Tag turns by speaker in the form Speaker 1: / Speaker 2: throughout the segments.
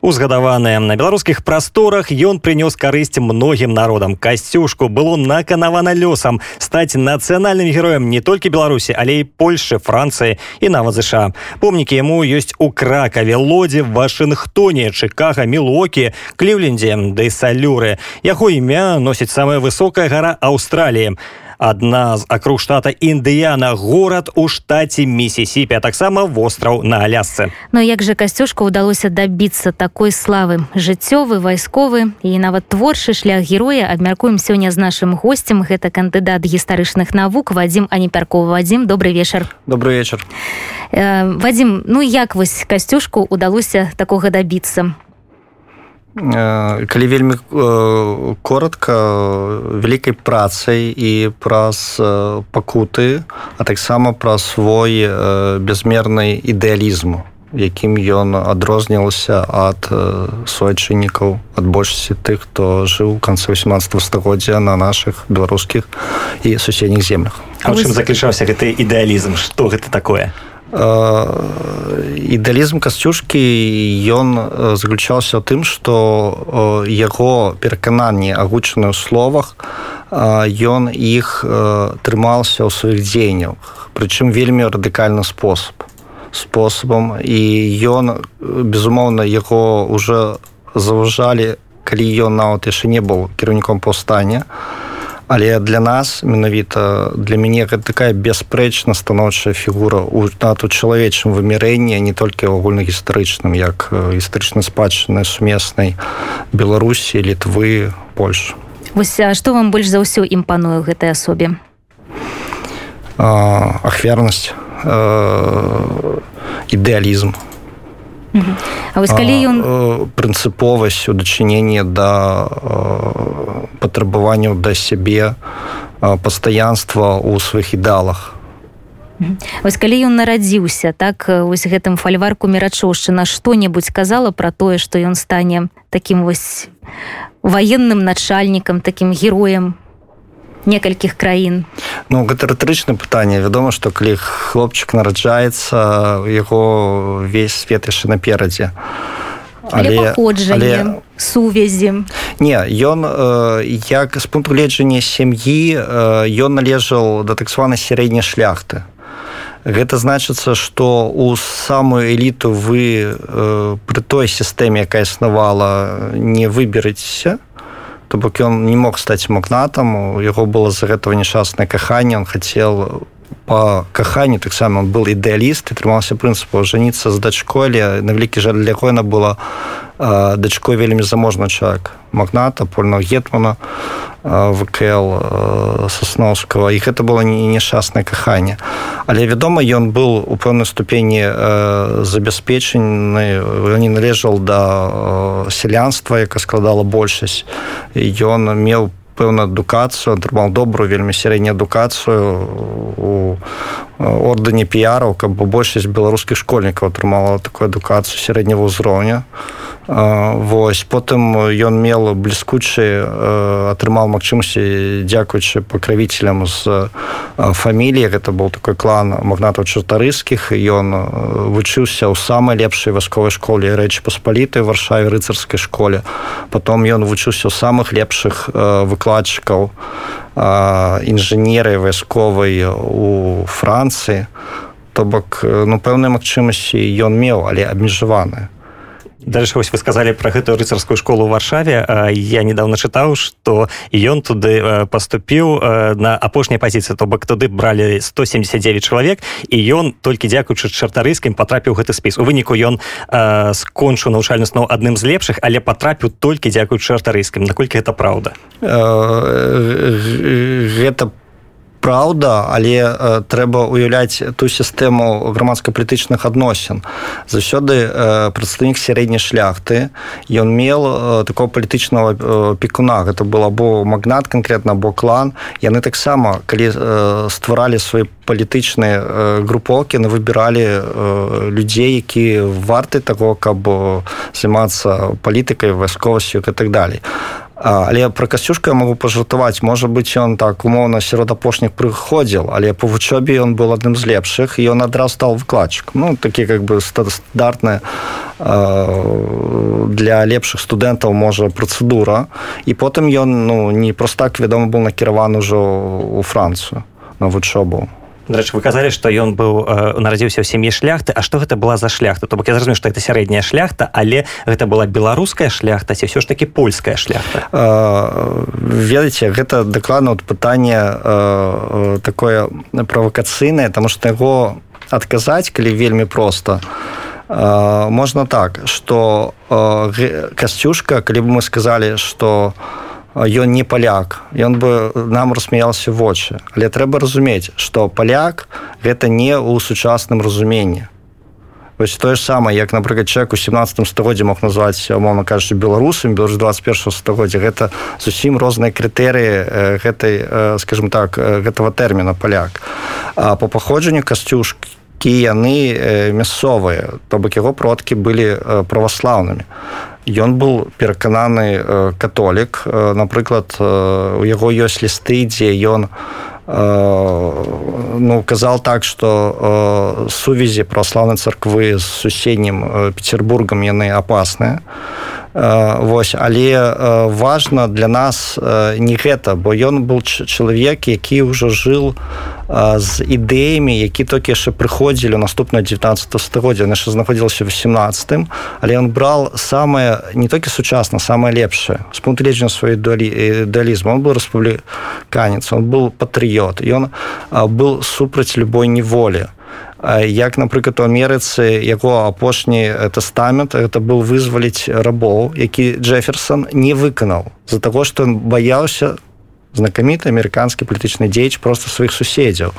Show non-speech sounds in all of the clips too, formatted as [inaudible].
Speaker 1: узгадаваная на беларускіх прасторах ён прынёс карысць многім народам. Касцюшку было наканавана лёсам стаць нацыянальным героем не толькі беларусі але і польльши францыі і нават ЗША помнікі яму ёсць у кракаве лодзе вашынгтоне чыкага мілокі кліўлендзе ды салюры. Яго імя носіць самая высокая гора аўстраліі адна з акруг штата індыяна горад у штаце місісіпе а таксама востраў на алясцы.
Speaker 2: Но як же касцюшка удалося дабіцца такой славы? Жыццёвы вайсковы і нават творчы шлях героя абмяркуем сёння з нашим гостцем гэта кандыдат гістарычных навук вадзім аніпярков вадзім добрый вечар.
Speaker 3: Добрый вечар
Speaker 2: э, вадзім ну як вось касцюшку удалося такога дабіцца
Speaker 3: калі вельмі коротко вялікай працай і праз пакуты а таксама пра свой безмернай ідэалізму якім ён адрознілася ад суайчыннікаў ад большасці тых хто жыў у канцы 18 стагоддзя на наших беларускіх і суседніх землях.
Speaker 1: Чым заключаўся гэты ідэалізм? Что гэта такое
Speaker 3: ідэалізм касцюшкі ён заключаўся ў тым што яго перакананні агучаны ў словах ён іх трымаўся ў сваіх дзеяннях прычым вельмі радыкальны спосаб спосабам і ён безумоўна яго уже заўважалі калі ён нават яшчэ не быў кіраўніком паўстання а але для нас менавіта для мяне гэта такая бясспрэчна станоўчая фігура у нату чалавечым вымірэнні не толькі агульнагістарычным як гістарычна спадчыны сумеснай беларусі літвы польш
Speaker 2: вось што вам больш за ўсё імпаную гэтай асобе?
Speaker 3: Ахвярнасць ідэалізм
Speaker 2: А вось калі ён
Speaker 3: прынцыповасць у дачыненні да патрабаванняў да сябе пастаянства ў сваіх ідалах
Speaker 2: Вось калі ён нарадзіўся так вось гэтым фальварку мерачоўшчына што-небудзь казала пра тое што ён стане такім вось ваенным начальнікам такім героем некалькіх краін.
Speaker 3: Ну гэта рытарычна пытанне. Вядома што калі хлопчык нараджаецца яго весь свет яшчэ наперадзе.
Speaker 2: Але, але сувязі.
Speaker 3: Не ён як з пункту гледжання сям'і ён належаў да так званай сярэдняй шляхты. Гэта значыцца, што ў самую эліту вы э, пры той сістэме, якая існавала, не выбераецеся, то бок ён не мог стаць магнатам у яго было з гэтага нешчаснае каханне он хацеў по каханню таксама он был ідэаліст і трымаўся прынцыпу жаніцца з дачкой але на вялікі жаль для яго яна была дачкой вельмі заможна чалавек магната польного гетмана вКл сосноўскага і гэта было не няшчаснае каханне але вядома ён быў у пэўнай ступені забяспечаны не належаў да сялянства яка складала большасць. Ён меў пэўна адукацыю атрымаў добрую вельмі сярэднюю адукацыю у ордэне піяраў каб большасць беларускіх школьнікаў атрымала такую адукацыю сярэдняга ўзроўня Вось потым ён мел бліскучы атрымаў магчымасці дзякуючы пакравіцелям з фаміліі гэта быў такой клан магнатаў чартарыскіх ён вучыўся ў самай лепшай вайсковай школе рэчы паспалітай варшаве рыцарскай школе. Потом ён вучыўся ў самых лепшых выкладчыкаў інжынеры вайсковай у францыі. То бок ну пэўнай магчымасці ён меў але абмежаваны
Speaker 1: дальше вось вы сказали про гэтую рыцарскую школу в варшаве. Я недавно чытаў что ён туды поступіў на апошняй пазіцыі то бок туды бралі 179 чалавек і ён толькі дзякуючы чартарыскім потрапіў гэты спіс. У выніку ён скончыў навучальны снова адным з лепшых але потрапіў толькі дзякуючы чартарыскім наколькі это праўда?
Speaker 3: Гэта по праўда але э, трэба уяўляць ту сістэму грамадска-палітычных адносін. Заўсёды э, прадстаўнік сярэдняй шляхты ён мел э, такого палітычнага э, пекуна гэта был або магнат конкретно або клан. Яны таксама калі э, стваралі свой палітычныя э, групоўкі на выбіралі э, людзей які варты таго каб займацца палітыкай вайсковасцю і так далей але про касцюшка могу пажартаваць. Можа быть ён так умоўна сярод апошніх прыходзіл але по вучобе ён был адным з лепшых і ён адраз стал выкладчик ну такі как бы стандартная для лепшых студэнтаў можа працэдура. І потым ён ну не просто так вядома был накіраваны ўжо у францию на вучобу
Speaker 1: Дарэчы, вы казалі што ён быў э, нарадзіўся ў сям'і шляхты. А што гэта была за шляхта? То бок я зразумею што это сярэдняя шляхта але гэта была беларуская шляхта ці ўсё ж таки польская шляхта?
Speaker 3: Ведаеце гэта дакладна от пытанне э, такое правакацыйнае таму што яго адказаць калі вельмі проста можна так што касцюшка калі бы мы сказалі што у ён не паляк ён бы нам рассмяялся вочы але трэба разумець что паляк гэта не ў сучасным разуменні вось тое ж самае як напрыклад чалавек у 17 стагоддзе мог назваць умоўно кажучы беларусам беларус 21 стагоддзя гэта зусім розныя крытэрыі гэтай скажем так гэтага тэрміна паляк а по паходжанню касцюшкі яны мясцовыя то бок яго продкі былі праваслаўнымі ён быў перакананы католік. Напрыклад у яго ёсць лісты дзе ён ну казал так что сувязі праваслаўнай царквы з суседнім петербургам яны апасныя Вось але важна для нас не гэта бо ён был чалавек які ўжо жыл з ідэямі які толькі яшчэ прыходзілі наступна 19 стагоддзя яшчэ знаходзілася 18 але ён брал самае не толькі сучасна самае лепшае. З пункту лечня сваёй долі далізм он был рэспубліканец он был патрыот ён был супраць любой неволі як напрыклад у амерыцы яго апошні тэстамент это быў вызваліць рабоў які джеферсон не выканаў з-за таго што ён баяўся знакаміты амерыканскі палітычны дзеяч просто сваіх суседзяў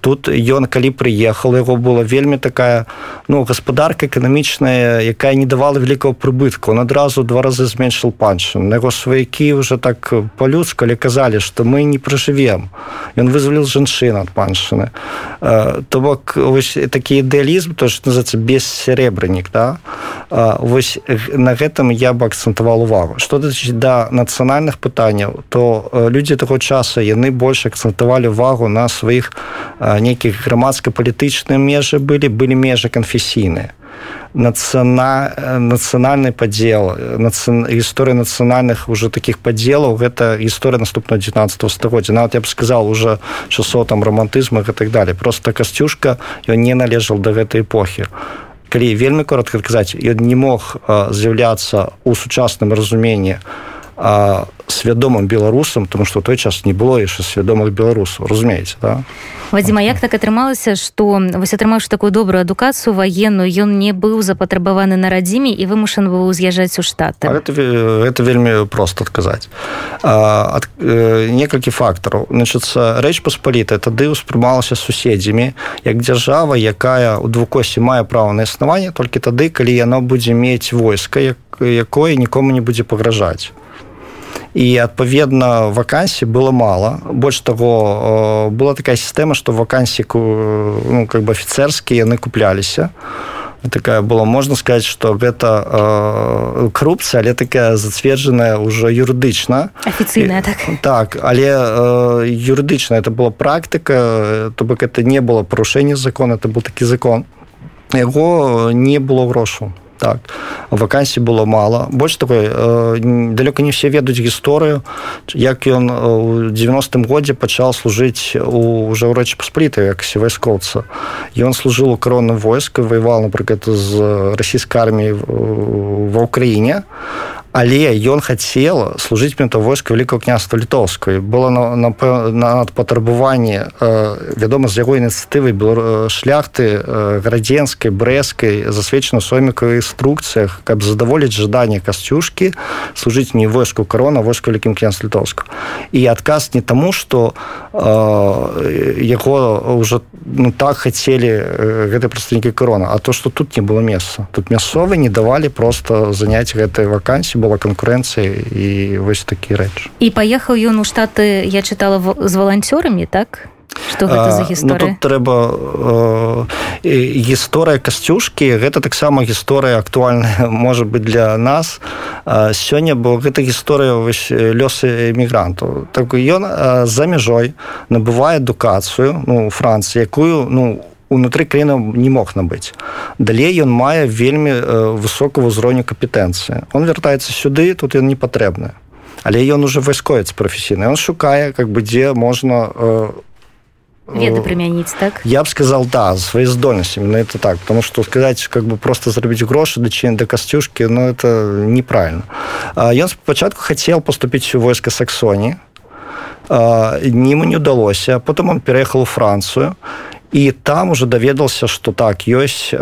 Speaker 3: тут ён калі прыехал яго была вельмі такая ну гаспадарка эканамічная якая не давала вялікого прыбытку. Он адразу два разы зменшил паншу на яго сваякі уже так по-людску але казалі что мы не прожывем ён вызвалил жанчын ад паншыны. То бок такі ідэалізм то что называется без серебрянік да вось на гэтым я бы акцэнтавал увагу. Что да нацыянальных пытанняў то людзі таго часа яны больш акцэнтавалі увагу на сваіх нейкіх грамадска-палітычныя межы былі былі межы канфесійныя нацына нацыянальны падзел наци... гісторыя нацыянальных уже таких падзелаў гэта гісторыя наступного 19 стагоддзя нават я б сказал уже часоў там романтызма і так далее. Просто касцюшка ён не належал до гэтай эпохі калі вельмі коротко казаць ён не мог з'яўляцца у сучасным разуменні свядомым беларусам тому что той час не было яшчэ свядомых беларусаў разумееце да?
Speaker 2: Вадзіма як так атрымалася што вось атрымаўшы такую добрую адукацыю ваенную ён не быў запатрабаваны на радзіме і вымушан быў з'язджаць у штаты?
Speaker 3: Это, это вельмі просто адказаць. Ад, э, некалькі фактараў. Значыцца рэч паспаліта тады ўспрымалася суседзямі як дзяржава якая у двукосці мае права на існаванне толькі тады калі яно будзе мець войска як, якое нікому не будзе пагражаць і адпаведна вакансій было мало больш таго была такая сістэма што вакансіку ну, как бы афіцэрскія яны купляліся. Такая была можна сказаць что гэта э, коррупцыя але такая зацверджаная ўжо юрыдычна.
Speaker 2: Афіцыйная так?
Speaker 3: так але э, юрыдычна это была практыка то бок это не было парушэнне закона это был такі закон. Яго не было грошу так. Вакансій было мало. Больш такой далёка не все ведаюць гісторыю як ён у 90-м годзе пачаў служыць у уже ў рэчы паспліта як вайскоўца ён служыў у коронным войску воевал напрыклад з расійскай арміі ва ўкраіне а але ён хацела служыць мента войска великкаго княства літоўскай было на, на, на патрабаванні э, вядома з яго ініцыятывай было шляхты э, градзенскай брэскай засвечана сомікавых інструкцыях каб задаволіць жаданне касцюшкі служыць не войску корона войска вялікім княз літоўска і адказ не таму что э, яго уже ну так хацелі э, гэты прадстаўнікі корона а то что тут не было месца тут мясцовы не давалі просто заняць гэтай вакансіі была канкурэнцыя і вось такі рэч
Speaker 2: і паехаў ён у штаты я чытала з валанцёрамі так? Что гэта за гісторыя
Speaker 3: ну, трэба э, гісторыя касцюшкі гэта таксама гісторыя актуальная [laughs] можа быть для нас. Сёння бо гэта гісторыя лёсы эмігрантаў. Так ён за мяжой набывае адукацыю ну францыі якую ну унутры краіны не мог набыць далей ён мае вельмі высокого ўзроўню кампетэнцыі он вяртаецца сюды тут ён не патрэбны але ён уже вайсковец прафесійны он шукае как бы дзе можна у
Speaker 2: веды прымяніць так?
Speaker 3: я б сказал да свои здольнасці на это так. Потому что сказать как бы просто зрабіць грошы дачын да касцюшки но ну, это неправильно. Ён спачатку хотел поступить у войска саксоні ему не удалося потом он переехал у францию і там уже даведался что так ёсць э,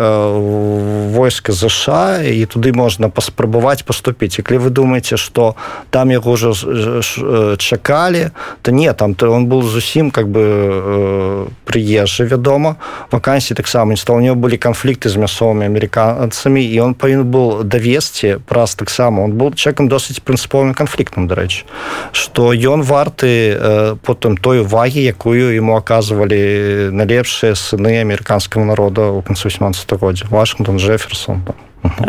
Speaker 3: войска ЗША і туды можна паспрабаваць поступіць і калі вы думаете что там яго уже э, чакалі то не там то он был зусім как бы э, прыезжы вядома. Вакансій таксама не стал у него былі канфлікты з мясцовымі амерыканцамі і он павін был давесці праз таксама. Он был чекам досыць прынцыповым канфліктам дарэчы что ён варты потым той увагі якую ему оказывалі налепш першыя сыны амерыканскага народа ў канцу 18 годдзя Вашингтон Джефферсон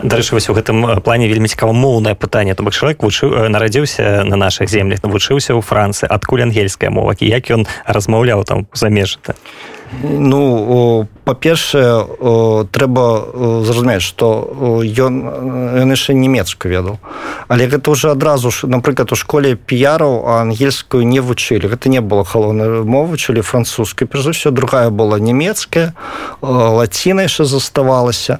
Speaker 1: дарэчы вось у гэтым плане вельмі цікава моўнае пытанне. То бок чалавек вучыў нарадзіўся на наших землях вучыўся ў францыі адкуль ангельская мова як ён размаўляў там замежжа
Speaker 3: Ну па-першае трэба зразумець што ён ён яшчэ нямецку ведаў. Але гэта уже адразу ж напрыклад у школе піяраў ангельскую не вучылі. Гэта не было галоўнай мовы вучылі французскай перш за ўсё другая была нямецкая лаціна яшчэ заставалася.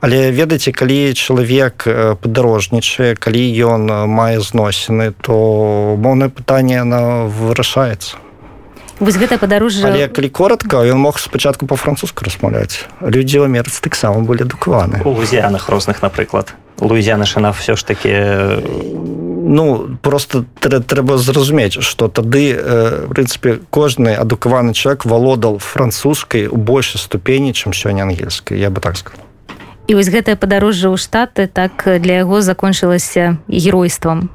Speaker 3: Але ведаеце калі чалавек падарожнічае калі ён мае зносіны то моўнае пытанне на вырашаецца
Speaker 2: вось гэта падарожжа
Speaker 3: але калі коротко ён мог спачатку по-французску размаўляць. Людзі ў амерыцы таксама былі адукаваны.
Speaker 1: У лузіянах розных напрыклад. Луізяна шана все ж таки
Speaker 3: ну просто трэба зразумець что тады прынцыпе кожны адукаваны чалавек валодал французскай у большай ступені чым сёння ангельскай я бы так сказал
Speaker 2: і вось гэтае падарожжа ў штаты так для яго закончылася геройствам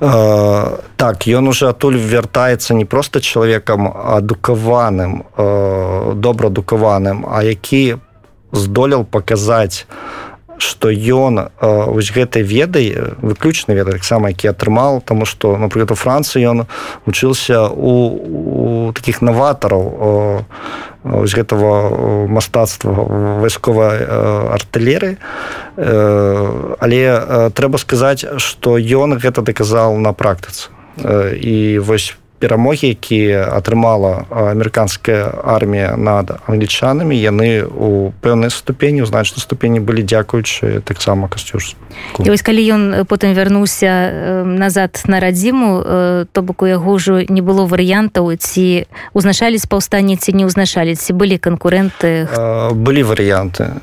Speaker 3: Э, так ён уже адтуль вяртаецца не просто чалавекам адукаваным э, добраадукаваным а які здолел паказаць что ён вось гэтай ведай выключна веда таксама які атрымаў тому что напрыклад у францыі ён вучыўся у, у таких новатараў з гэтага мастацтва вайсковай артылеры але трэба сказаць что ён гэта даказаў на практыцы. І вось перамогі якія атрымала амерыканская армія над англічанамі яны у пэўнай ступені у значнай ступені былі дзякуючы таксама касцюш
Speaker 2: вось калі ён потым вярнуўся назад на радзіму то бок у яго ўжо не было варыянтаў ці узначались паўстанне ці не ўзначалі ці былі канкурэнты
Speaker 3: былі варыянты.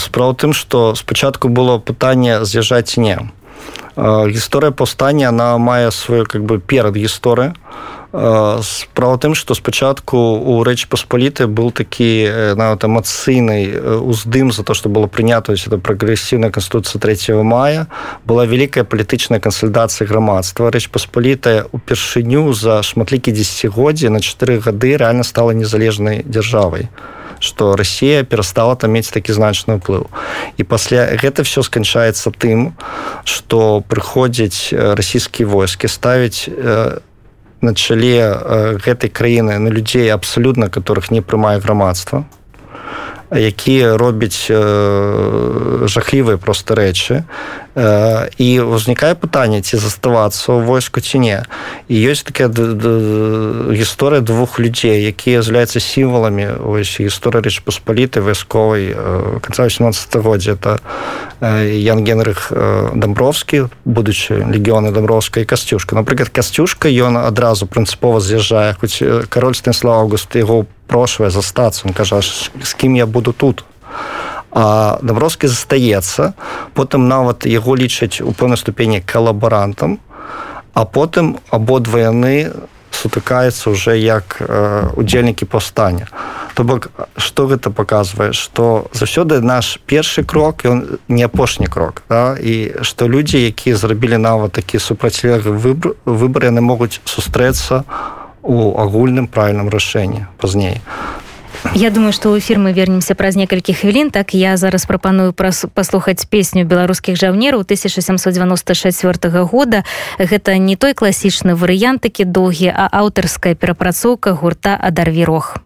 Speaker 3: Справа тым што спачатку было пытанне з'язджаць не гісторыя паўстання она мае сваю как бы перад гісторыя справа тым што спачатку у рэч паспаліты был такі нават эмацыйны уздым за то што было прынята это прагрэсіўная канституцыя 3 мая. Была вялікая палітычная кансальдацыя грамадства. Рэч паспалітая упершыню за шматлікі десятгоддзі на чатыры гады рэальна стала незалежнай дзяржавай что Россия перастала там мець такі значны ўплыў і пасля гэта все сканчаецца тым что прыходзяць расійскія войскі ставіць на чале гэтай краіны на людзей абсалютна которых не прымае грамадства якія робяць жахлівыя просто рэчы і ўзнікае пытанне ці заставацца ў войску ці не і ёсць такая гісторыя двух людзей якія з'яўляюцца сімваламі ось гісторыя рэч паспалітай вайсковай канца 18стагоддзя это ян генрых дамбровскі будучы легіёны дамбровскай касцюшка напрыклад касцюшка ён адразу прынцыпова з'язджае хоць кароль станіслав август яго прошвае застацца он кажа з кім я буду тут. А даброскі застаецца потым нават яго лічаць у пэўнай ступені калабарантам а потым абодва яны сутыкаецца уже як э, удзельнікі паўстання. То бок что гэта показвае что заўсёды наш першы крок ён не апошні крок да? і что людзі якія зрабілі нават такі супрацьлеглы выбор выбор яны могуць сустрэцца у агульным правільным рашэнні пазней
Speaker 4: Я думаю што ў эфір мы вернемся праз некалькі хвілін так я зараз прапаную праз паслухаць песню беларускіх жаўнераў 1794 года. Гэта не той класічны варыянт такі доўгі а аўтарская перапрацоўка гурта адарвірох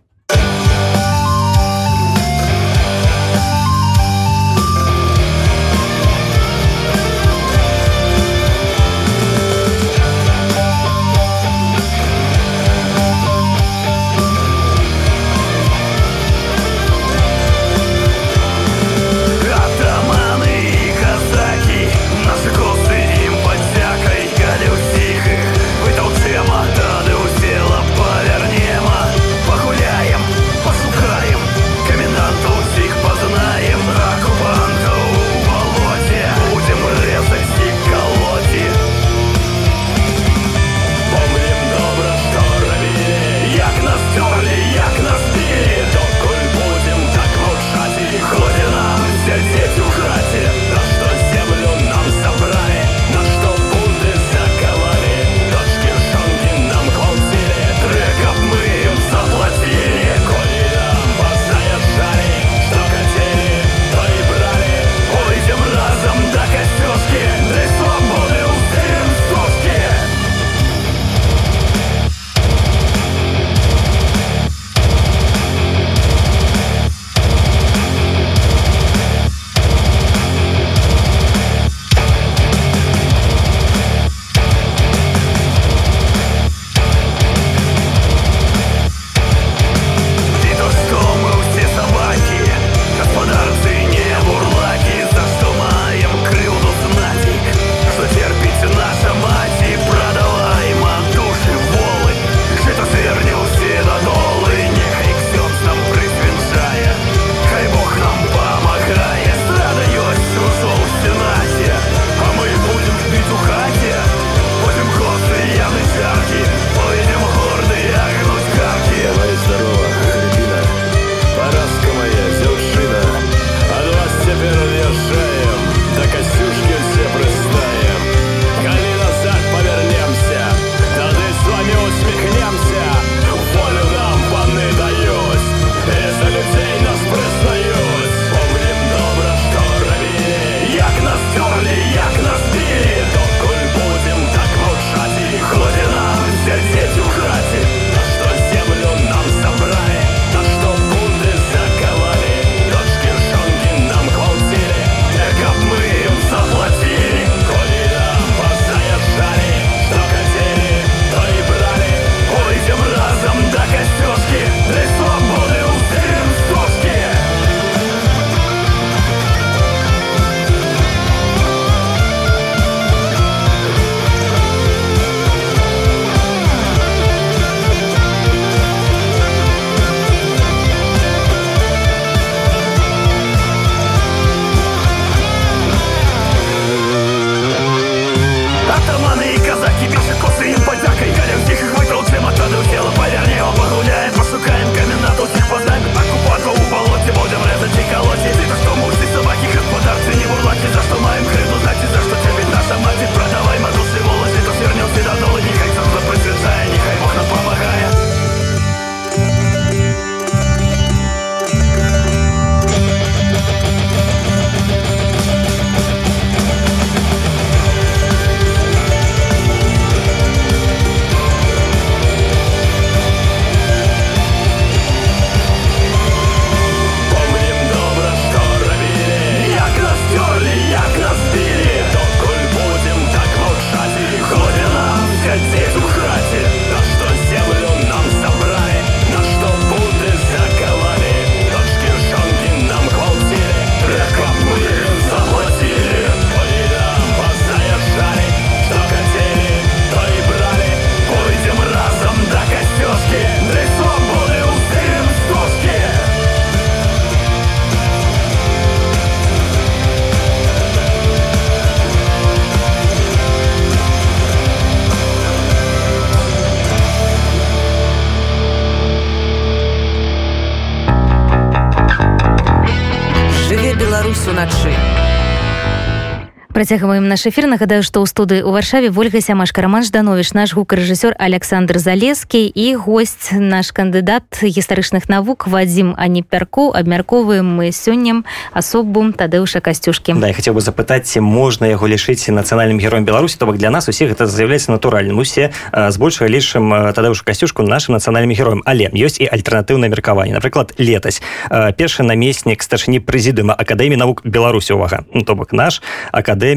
Speaker 2: працягваем наш эфир. Нагадаю што ў студыі у варшаве ольга сямашка роман жданович наш гукарэжысёр александр залескі і гость наш кандыдат гістарычных навук вадзім а не пярку абмяркоўваем мы сёння асобу тадэуша касцюшкі
Speaker 1: да, хотел бы запытаць можна яго лішыць нацыянальным героем беларусі то бок для нас усіх это з'яўляецца натуральным. Усе збольшага лішым тадэуша касцюшку нашим нацыянальным героем але ёсць і альтэрнатыўна меркаванне. Напрыклад летась. Першы намеснік старшыні прэзідыма акадэміі навук беларусі. Увага! Ну, то бок наш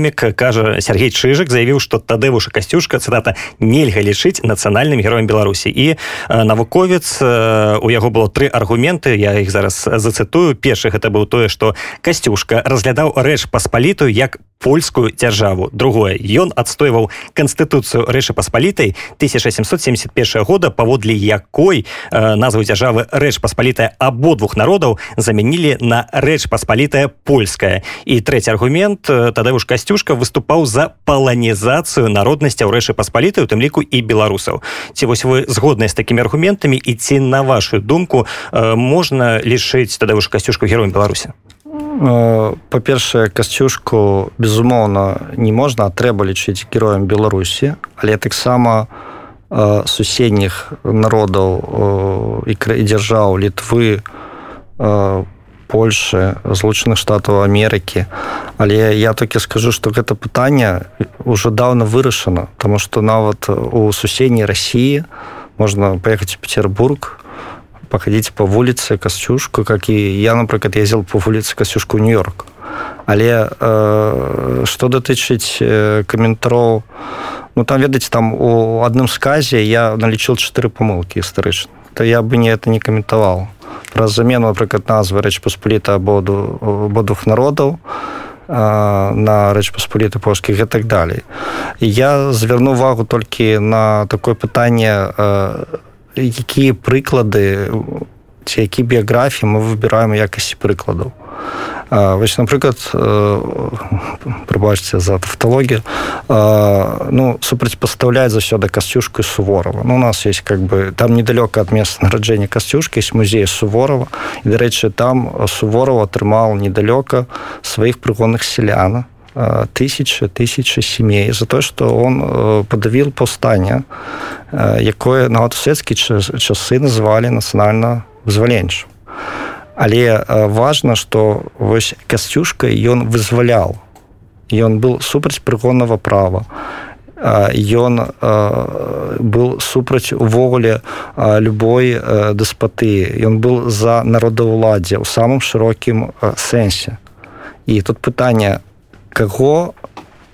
Speaker 1: акадэмік кажа Сергей чыжак заявіў што тадэвуша касцюшка цытата нельга лічыць нацыянальным героем беларусі і навуковец у яго было тры аргументы я іх зараз зацытую. Першых это быў тое што касцюшка разглядаў рэч паспалітую як польскую дзяржаву. Другое. Ён адстойваў канстытуцыю рэчы паспалітай 1771 года паводле якой э, назву дзяржавы рэч паспалітая абодвух народаў замянілі на рэч паспалітая польская. І трэці аргумент тады уж касцюшка выступаў за паланізацыю народнасця ў рэчы паспалітай у тым ліку і беларусаў. Ці вось вы згодныя з такімі аргументамі? І ці на вашу думку э, можна лішыць тады уж касцюшку героем беларусі?
Speaker 3: Э, па-першае касцюшку безумоўна не можна трэба лічыць героем беларусі. Але таксама э, суседніх народаў і і дзяржаў літвы э, польши злучаных штатаў Амерыкі. Але я такі скажу что гэта пытанне уже даўно вырашана тому что нават у суседняй Росіі можна поехать в Петербург походить по вуліцы касцюшку как і я напрыклад ездил по вуліцы касцюшку нью-йорк. Але э, что датычыць э, каментароў ну там ведаць там у адным сказе я налічил чатыры помылки гістарычна то я бы не это не каментаваў про замену напрыклад назвы рэч паспаліта абоду абодвух народаў на рэч паспаліты польскіх і так далей я звярну увагу толькі на такое пытанне на якія прыклады ці які біяграфіі мы выбіраем якасці прыкладаў вось напрыклад прыбачце за тавталогію ну супрацьпастаўляць заўсёды касцюшку суворова. Ну у нас есть как бы там недалёка ад месца нараджэння касцюшкі есть музей суворова. І дарэчы там суворова атрымаў недалёка сваіх прыгонных селяна тысячи тысячи семей за то что он э, подавил повстання э, якое нават светецкі часы называли нацыянальна вызваленчым але э, важно что вось касцюшка ён вызвалял. Ён был супраць прыгонного права. Ён был супраць увогуле любой даспаты. Ён был за народаўладдзе ў самым шырокім сэнсе. І тут пытанне каго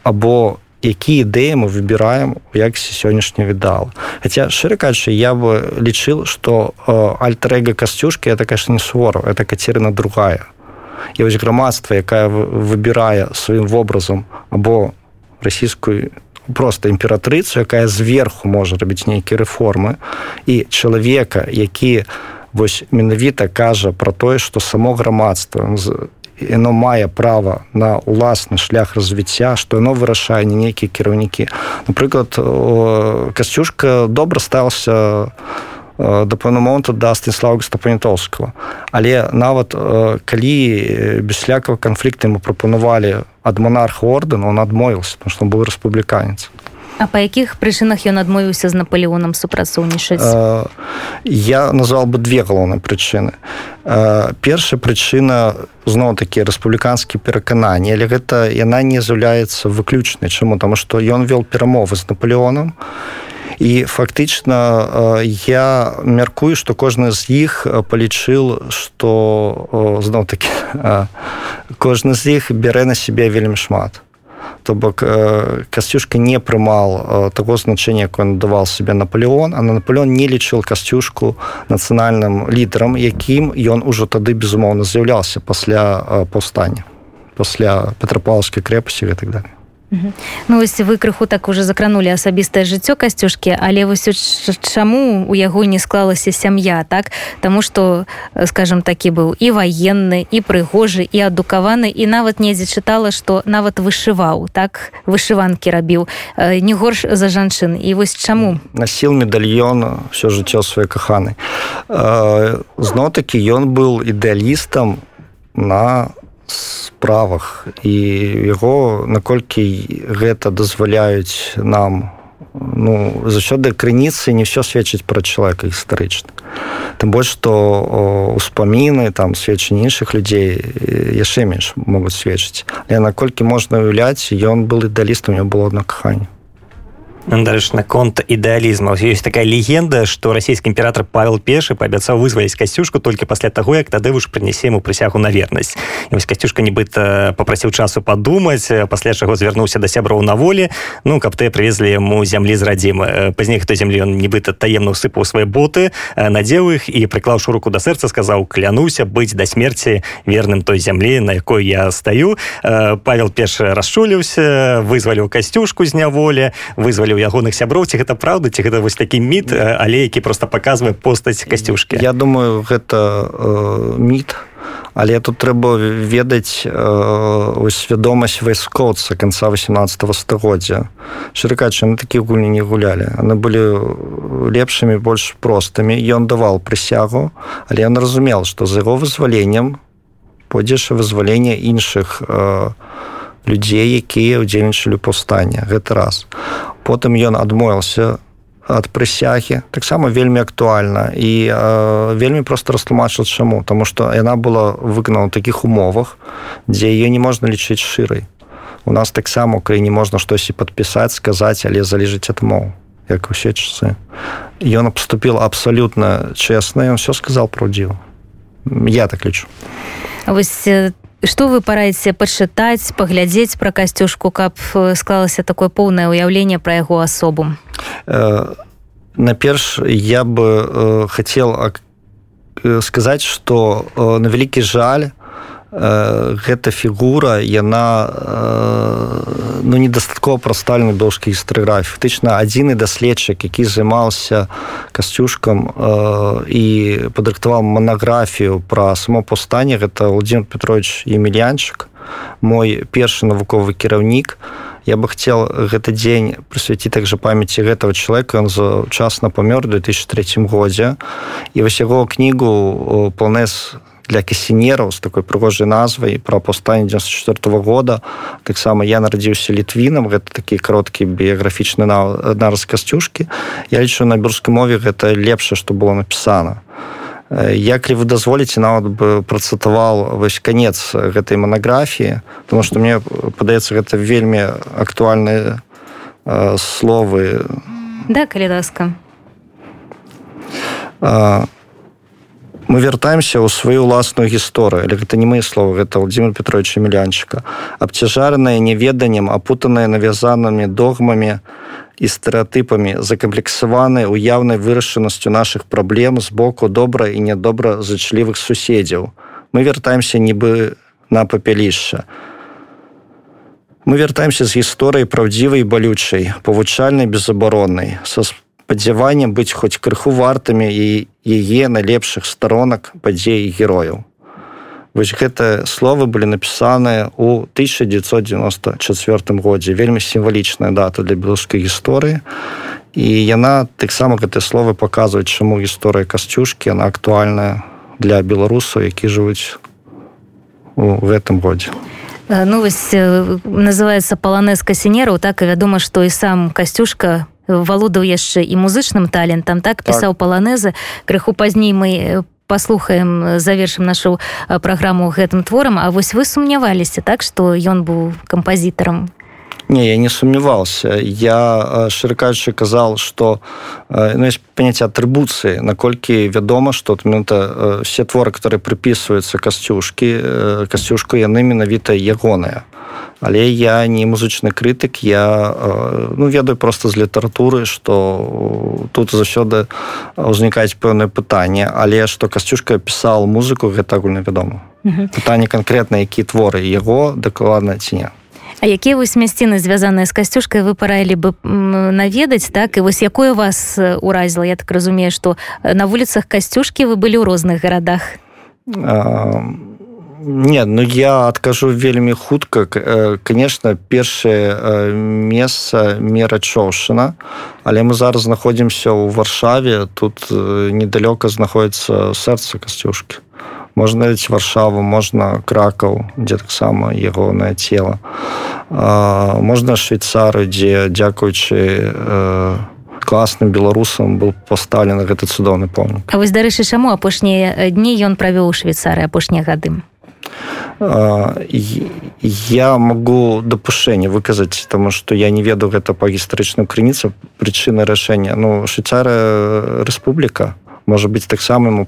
Speaker 3: або які ідэі мы выбіраем у якасці сённяшні відал Хаця шчыра кажучы я бы лічыл што альтрэга касцюшкі это конечно не свору это кацерына другая. І вось грамадства якая выбірае сваім вобразам або расійскую просто імператрыцу якая зверху можа рабіць нейкія рэформы і чалавека які вось менавіта кажа про тое што само грамадства яно мае права на уласны шлях развіцця што яно вырашае не нейкія кіраўнікі напрыклад касцюшка добра стаўся да пэўна моманту да станіслава стапанітоўскага але нават калі беслякава канфлікты мы прапанавалі ад монарха ордэна он адмовіўся потому што он быў рэспубліканец
Speaker 2: А па якіх прычынах ён адмовіўся з наполеоном супрацоўнічаць?
Speaker 3: Я назвал бы две галоўныя прычыны. Першая прычына зноў такі рэспубліканскі перакананні але гэта яна не з'яўляецца выключнай. Чаму? Таму што ён вёл перамовы з наполеоном. І фактычна я мяркую што кожны з іх палічыў што зноў такі [laughs] кожны з іх бярэ на сябе вельмі шмат то бок э, касцюшка не прымал э, таго значэння якое надавал себе наполеон. А на наполеон не лічыў касцюшку нацыянальным лідарам якім ён ужо тады безумоўна з'яўляўся пасля э, паўстання пасля петрапаўскай крэпасці і так далее
Speaker 2: Ну вось вы крыху так уже закранули. Асабістае жыццё касцюшкі але вось чаму у яго не склалася сям'я так? Таму что скажем такі быў і ваенны і прыгожы і адукаваны і нават недзе чытала что нават вышываў так? Вышыванкі рабіў. Не горш за жанчын. І вось чаму?
Speaker 3: Насіл медальён все жыццё свае каханы зно такі ён быў ідэалістам на справах. І яго наколькі гэта дазваляюць нам ну заўсёды крыніцы не ўсё сведчыць пра чалавека гістарычна тым больш што успаміны там сведчанні іншых людзей яшчэ менш могуць сведчыць але наколькі можна уяўляць ён был ідалістам у было одно каханне
Speaker 1: Дарэч наконт ідэалізма ёсць такая легенда што расійскі імператор павел пешы паабяцаў вызваліць касцюшку толькі пасля таго як тады ж прынясе ему прысягу на вернасць вось касцюшка нібыта попрасіў часу падумаць пасля чаго звярнуўся да сяброў на волі ну каб ты прывезлі яму зямлі з радзімы пазней хто землі ён нібыта таемна усыпаў свае боты надзеў іх і прыклаўшы руку да сэрца сказаў клянуся быць да смерці верным той зямлі на якой я стаю павел пешы расчуліўся вызваліў касцюшку з няволі вызваліў ягоных сяброў ці гэта праўда ці гэта вось такі міт але які просто показвае постаць касцюшкі?
Speaker 3: Я думаю гэта э, міт але тут трэба ведаць э, свядомасць вайскоўца конца 18 стагоддзя. Шырыкачы на такія гульні не гулялі. Яны былі лепшымі больш простымі. Ён давал прысягу але ён разумел што з яго вызваленнем пойдзеш вызвалення іншых э, людзей якія ўдзельнічалі паўстання гэты раз. Потым ён адмовіўся ад прысягі. Таксама вельмі актуальна. І э, вельмі проста растлумачыў чаму. Тому что яна была выканана ў такіх умовах дзе яе не можна лічыць шырай. У нас таксама у краіне можна штосьці падпісаць сказаць але залежыць ад моў як усе часы. Ён абступіл абсалютна чесна ён все сказал праўдзіва. Я так лічу.
Speaker 2: Вось что вы параеце пачытаць паглядзець пра касцюшку каб склалася такое поўнае ўяўленне пра яго асобу?
Speaker 3: Э, наперш я бы э, хацел сказаць что э, на вялікі жаль Э, гэта фігура яна ну недастаткова прастальна беларускай гістарыграфіі. Фактычна адзіны даследчык які займаўся касцюшкам і падрыхтаваў манаграфію пра само паўстанне гэта владимир петрович емельянчык мой першы навуковы кіраўнік. Я бы хацеў гэты дзень прысвяціць также памяці гэтага чалавека. Ён заўчасна памёр 2003 годзе. І вось яго кнігу полнес для касінераў з такой прыгожай назвай пра паўстанне 94 -го года. Таксама я нарадзіўся літвінам гэта такі кароткі біяграфічны нараз касцюшкі. Я лічу на бюрскай мове гэта лепшае што было напісана. Як ли вы дазволіце нават бы працытаваў вось канец гэтай манаграфіі? Потому что мне падаецца гэта вельмі актуальныя э, словы.
Speaker 2: Да калі ласка.
Speaker 3: А, мы вяртаемся ў сваю ўласную гісторыю. Але гэта не мои словы гэта владимир петрович мілянчыка абцяжаранае неведаннем апутаныя навязанымі догмамі і стэеатыпамі закамплексаваныя уяўнай вырашанасцю наших праблем з боку добра і нядобра зачлівых суседзяў мы вяртаемся нібы на папялішча мы вяртаемся з гісторыі праўдзівай балючай павучальнай безабароннай са спадзяваннем быць хоць крыху вартымі і яе найлепшых сторонак падзей герояў. Вось гэтыя словы былі напісаныя ў 1994 годзе. Вельмі сімвалічная дата для беларускай гісторыі. І яна таксама гэтыя словы паказваюць чаму гісторыя касцюшкі она актуальная для беларусаў які жывуць у гэтым годзе.
Speaker 2: Ну вось называется паланез касінераў так і вядома што і сам касцюшка валодаў яшчэ і музычным талентам так пісаў так. паланезы. Крыху пазней мы паслухаем завершым нашу праграму гэтым творам А вось вы сумняваліся так што ён быў кампазітарам
Speaker 3: Не, я не сумняваўся. Я э, шыракаючы казал, што ну, есть паняцце атрыбуцыі, наколькі вядома, што все творы, которые прыпісваюцца касцюшкі, касцюшку яны менавіта ягоныя але я не музычны крытык я ну ведаю просто з літаратуры что тут заўсёды ўзнікаюць пэўнае пытанне але што касцюшка пісаў музыку гэта агульна вядома пытанне канкрэтна які творы яго дакладна ці не
Speaker 2: А якія вось мясціны звязаныя з касцюшкай вы параілі бы наведаць так? І вось якое вас уразіла? Я так разумею што на вуліцах касцюшкі вы былі ў розных гарадах.
Speaker 3: А Не ну я адкажу вельмі хутка. Конечно першае месца мера чоўшына але мы зараз знаходзімся ў варшаве. Тут недалёка знаходіцца сэрца касцюшкі. Можна варшаву можна кракаў дзе таксама ягонае цело можна швейцары дзе дзякуючы класным беларусам был пастаўлены гэты цудоўны помнік?
Speaker 2: А вось дарэчы чаму апошнія дні ён правёў у швейцары апошнія гады?
Speaker 3: Я могу дапушэнне выказаць тому что я не ведаю гэта па гістарычным крыніцам прычына рашэння. Ну швейцарая рэспубліка может быть таксама ему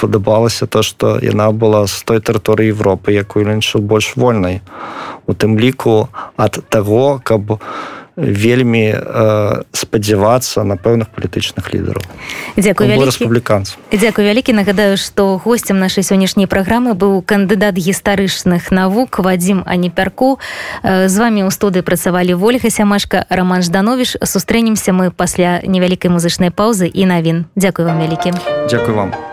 Speaker 3: падабалася то что яна была з той тэрыторыі Европы якую лічыў больш вольнай у тым ліку ад таго каб у вельмі э, спадзявацца на пэўных палітычных лідараў.
Speaker 2: Дзякую
Speaker 3: рэспубліканцу
Speaker 2: дзякую вялікі. Нагадаю што гостцем нашай сённяшняй праграмы быў кандыдат гістарычных навук вадзім аніпярку. Э, з вами ў студы працавалі ольга сямашка роман жданович сустрэнемся мы пасля невялікай музычнай паўзы і навін. Дзякую вам вялікі.
Speaker 3: Дзякую вам